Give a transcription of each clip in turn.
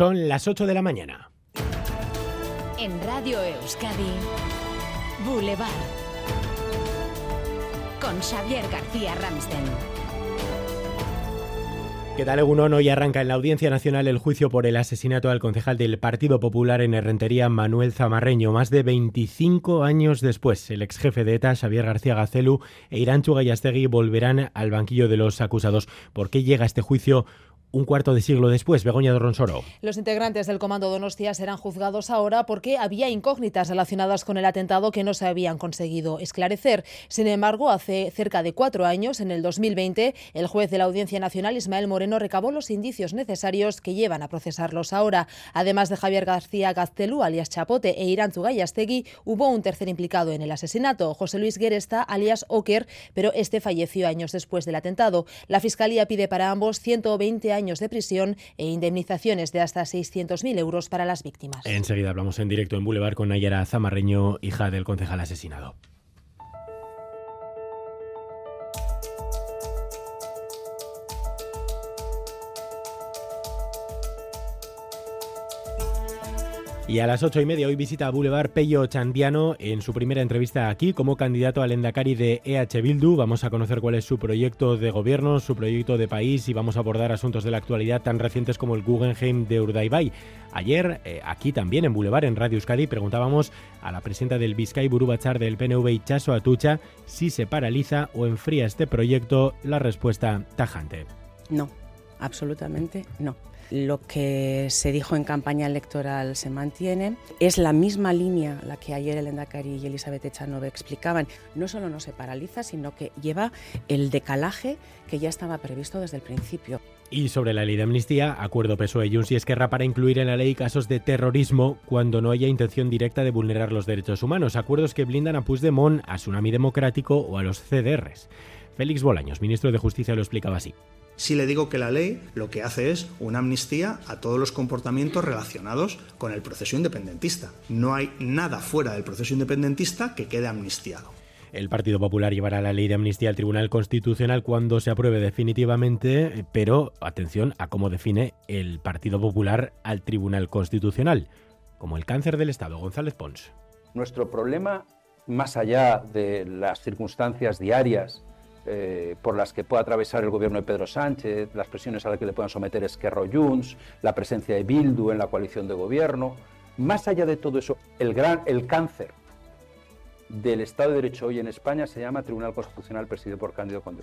Son las 8 de la mañana. En Radio Euskadi, Boulevard. Con Xavier García Ramsten. ¿Qué tal, Egunon? Hoy arranca en la Audiencia Nacional el juicio por el asesinato al concejal del Partido Popular en Herrentería, Manuel Zamarreño. Más de 25 años después, el ex jefe de ETA, Xavier García Gacelu, e Irán Chugallastegui volverán al banquillo de los acusados. ¿Por qué llega este juicio un cuarto de siglo después, Begoña de Ronsoro. Los integrantes del Comando Donostia serán juzgados ahora porque había incógnitas relacionadas con el atentado que no se habían conseguido esclarecer. Sin embargo, hace cerca de cuatro años, en el 2020, el juez de la Audiencia Nacional, Ismael Moreno, recabó los indicios necesarios que llevan a procesarlos ahora. Además de Javier García Gaztelu, alias Chapote, e Irán Zugayastegui, hubo un tercer implicado en el asesinato, José Luis Gueresta, alias Oker, pero este falleció años después del atentado. La Fiscalía pide para ambos 120 años años de prisión e indemnizaciones de hasta 600.000 euros para las víctimas. Enseguida hablamos en directo en Boulevard con Nayara Zamarreño, hija del concejal asesinado. Y a las ocho y media hoy visita a Boulevard Pello Chandiano en su primera entrevista aquí como candidato al Endacari de EH Bildu. Vamos a conocer cuál es su proyecto de gobierno, su proyecto de país y vamos a abordar asuntos de la actualidad tan recientes como el Guggenheim de Urdaibai. Ayer, eh, aquí también en Boulevard, en Radio Euskadi, preguntábamos a la presidenta del Vizcay Burubachar del PNV, Chaso Atucha, si se paraliza o enfría este proyecto. La respuesta tajante. No, absolutamente no lo que se dijo en campaña electoral se mantiene. Es la misma línea la que ayer el Endacari y Elizabeth Echanove explicaban. No solo no se paraliza, sino que lleva el decalaje que ya estaba previsto desde el principio. Y sobre la ley de amnistía, acuerdo PSOE Junts y Esquerra para incluir en la ley casos de terrorismo cuando no haya intención directa de vulnerar los derechos humanos. Acuerdos que blindan a Puigdemont, a Tsunami Democrático o a los CDRs. Félix Bolaños, ministro de Justicia, lo explicaba así si le digo que la ley lo que hace es una amnistía a todos los comportamientos relacionados con el proceso independentista. No hay nada fuera del proceso independentista que quede amnistiado. El Partido Popular llevará la ley de amnistía al Tribunal Constitucional cuando se apruebe definitivamente, pero atención a cómo define el Partido Popular al Tribunal Constitucional, como el cáncer del Estado. González Pons. Nuestro problema, más allá de las circunstancias diarias eh, por las que pueda atravesar el gobierno de Pedro Sánchez, las presiones a las que le puedan someter Esquerro Junts, la presencia de Bildu en la coalición de gobierno. Más allá de todo eso, el, gran, el cáncer del Estado de Derecho hoy en España se llama Tribunal Constitucional presidido por Cándido Conde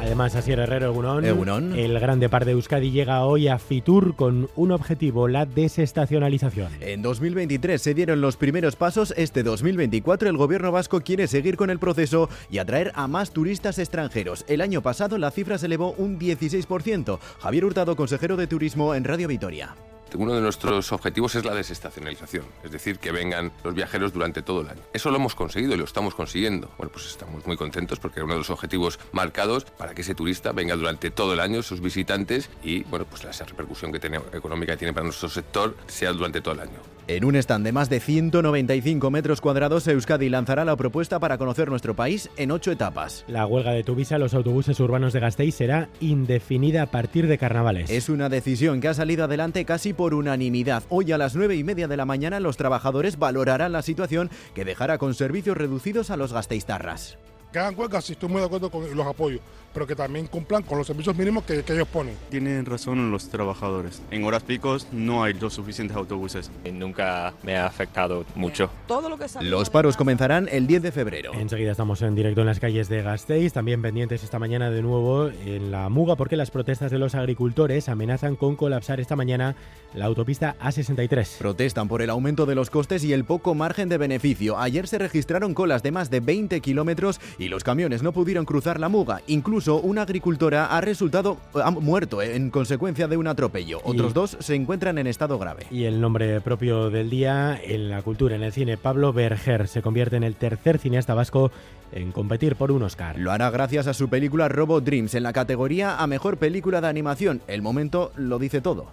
Además, Asier Herrero Egunon, el grande par de Euskadi llega hoy a Fitur con un objetivo, la desestacionalización. En 2023 se dieron los primeros pasos, este 2024 el gobierno vasco quiere seguir con el proceso y atraer a más turistas extranjeros. El año pasado la cifra se elevó un 16%. Javier Hurtado, consejero de Turismo en Radio Vitoria. Uno de nuestros objetivos es la desestacionalización, es decir, que vengan los viajeros durante todo el año. Eso lo hemos conseguido y lo estamos consiguiendo. Bueno, pues estamos muy contentos porque es uno de los objetivos marcados para que ese turista venga durante todo el año, sus visitantes, y bueno, pues esa repercusión que tiene, económica que tiene para nuestro sector sea durante todo el año. En un stand de más de 195 metros cuadrados, Euskadi lanzará la propuesta para conocer nuestro país en ocho etapas. La huelga de Tuvisa, los autobuses urbanos de Gasteiz, será indefinida a partir de carnavales. Es una decisión que ha salido adelante casi por unanimidad. Hoy a las nueve y media de la mañana los trabajadores valorarán la situación que dejará con servicios reducidos a los gasteiztarras. Que hagan huelga, sí estoy muy de acuerdo con los apoyos pero que también cumplan con los servicios mínimos que, ellos ponen. Tienen razón los trabajadores. En horas picos no hay los suficientes autobuses. Nunca me ha afectado mucho. Todo lo que los paros comenzarán el 10 de febrero. Enseguida estamos en directo en las calles de Gasteiz, también pendientes esta mañana de nuevo en la Muga porque las protestas de los agricultores amenazan con colapsar esta mañana la autopista A63. Protestan por el aumento de los costes y el poco margen de beneficio. Ayer se registraron colas de más de 20 kilómetros y los camiones no pudieron cruzar la Muga. Incluso Incluso una agricultora ha resultado ha muerto en consecuencia de un atropello. Otros dos se encuentran en estado grave. Y el nombre propio del día en la cultura, en el cine, Pablo Berger, se convierte en el tercer cineasta vasco en competir por un Oscar. Lo hará gracias a su película Robo Dreams en la categoría a mejor película de animación. El momento lo dice todo.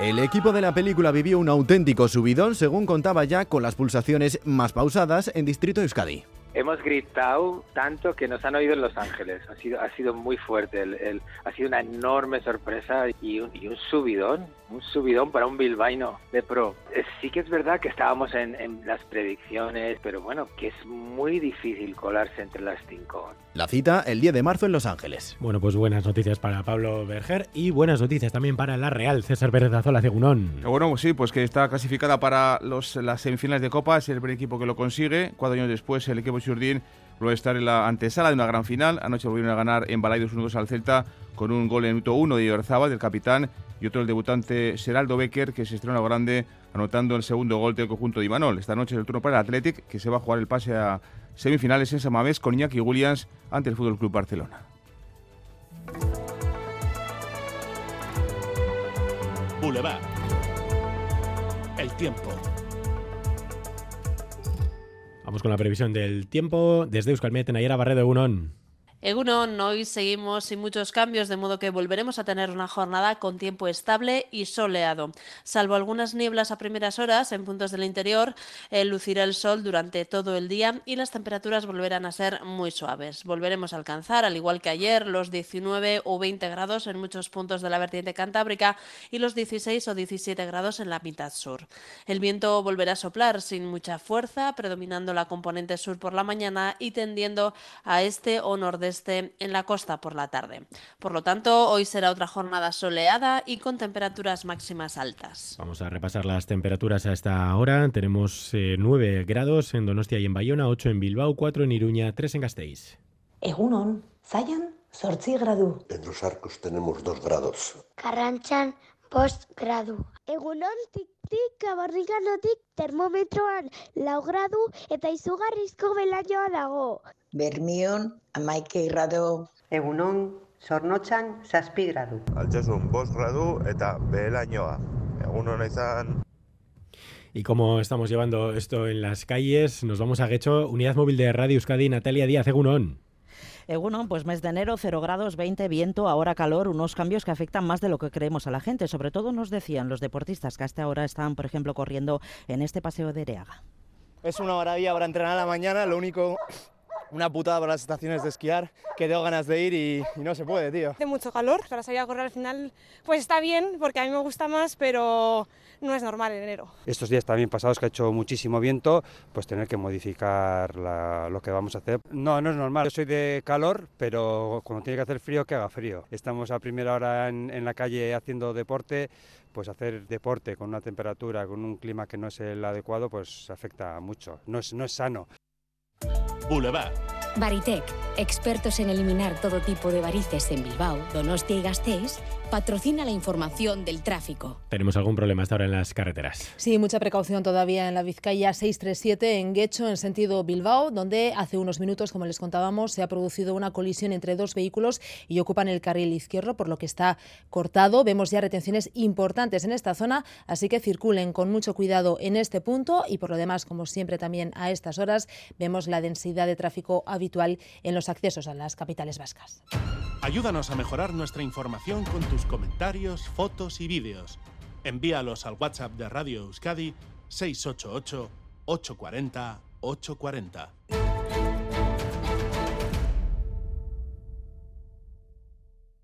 El equipo de la película vivió un auténtico subidón según contaba ya con las pulsaciones más pausadas en Distrito Euskadi. Hemos gritado tanto que nos han oído en Los Ángeles. Ha sido, ha sido muy fuerte. El, ha sido una enorme sorpresa y un, y un, subidón. Un subidón para un bilbaíno de pro. Eh, sí que es verdad que estábamos en, en, las predicciones, pero bueno, que es muy difícil colarse entre las cinco. La cita el 10 de marzo en Los Ángeles. Bueno, pues buenas noticias para Pablo Berger y buenas noticias también para la Real. César Pérez Azola Cegunón. Bueno, pues sí, pues que está clasificada para los, las semifinales de Copa. Es el primer equipo que lo consigue. Cuatro años después, el equipo Jurdín vuelve a estar en la antesala de una gran final. Anoche volvieron a ganar en Balaidos 1 al Celta con un gol en minuto 1 de Orzaba, del capitán, y otro el debutante Seraldo Becker, que se estrena grande anotando el segundo gol del conjunto de Imanol. Esta noche es el turno para el Athletic, que se va a jugar el pase a semifinales en Samamés con Iñaki Williams ante el Fútbol Club Barcelona. Boulevard. El tiempo. Vamos con la previsión del tiempo desde Euskalmet en Ayera Barredo Egunon. Egunon, hoy seguimos sin muchos cambios, de modo que volveremos a tener una jornada con tiempo estable y soleado. Salvo algunas nieblas a primeras horas en puntos del interior, eh, lucirá el sol durante todo el día y las temperaturas volverán a ser muy suaves. Volveremos a alcanzar, al igual que ayer, los 19 o 20 grados en muchos puntos de la vertiente cantábrica y los 16 o 17 grados en la mitad sur. El viento volverá a soplar sin mucha fuerza, predominando la componente sur por la mañana y tendiendo a este o nordeste en la costa por la tarde. Por lo tanto, hoy será otra jornada soleada y con temperaturas máximas altas. Vamos a repasar las temperaturas a esta hora. Tenemos eh, 9 grados en Donostia y en Bayona, 8 en Bilbao, 4 en Iruña, 3 en Gasteiz. Egunon, Zayan, sortzi gradu. En los arcos tenemos 2 grados. Karranchan, post gradu. Egunon, tik-tik, abarriganotik, termometroan lau gradu eta izugarrizko belainoa dago. Bermion, amaike gradu. Egunon, zornotxan, zazpi gradu. Altsasun, bost gradu eta behelainoa. Egunon izan... Y como estamos llevando esto en las calles, nos vamos a Guecho, Unidad Móvil de Radio Euskadi, Natalia Díaz, Egunon. Egunon, pues mes de enero, 0 grados, 20, viento, ahora calor, unos cambios que afectan más de lo que creemos a la gente. Sobre todo nos decían los deportistas que hasta ahora están, por ejemplo, corriendo en este paseo de Ereaga. Es una maravilla para entrenar a la mañana, lo único una putada para las estaciones de esquiar, que tengo ganas de ir y, y, no se puede, tío. Hace mucho calor, para salir a correr al final pues está bien, porque a mí me gusta más, pero no es normal en enero. Estos días también pasados que ha hecho muchísimo viento, pues tener que modificar la, lo que vamos a hacer. No, no es normal. Yo soy de calor, pero cuando tiene que hacer frío, que haga frío. Estamos a primera hora en, en la calle haciendo deporte, pues hacer deporte con una temperatura, con un clima que no es el adecuado, pues afecta mucho. No es, no es sano. Boulevard. Baritec, expertos en eliminar todo tipo de varices en Bilbao, Donostia y Gasteiz, patrocina la información del tráfico. Tenemos algún problema hasta ahora en las carreteras. Sí, mucha precaución todavía en la Vizcaya 637 en Guecho, en sentido Bilbao, donde hace unos minutos, como les contábamos, se ha producido una colisión entre dos vehículos y ocupan el carril izquierdo, por lo que está cortado. Vemos ya retenciones importantes en esta zona, así que circulen con mucho cuidado en este punto y por lo demás, como siempre también a estas horas, vemos la densidad de tráfico habitual en los accesos a las capitales vascas. Ayúdanos a mejorar nuestra información con comentarios, fotos y vídeos. Envíalos al WhatsApp de Radio Euskadi 688 840 840.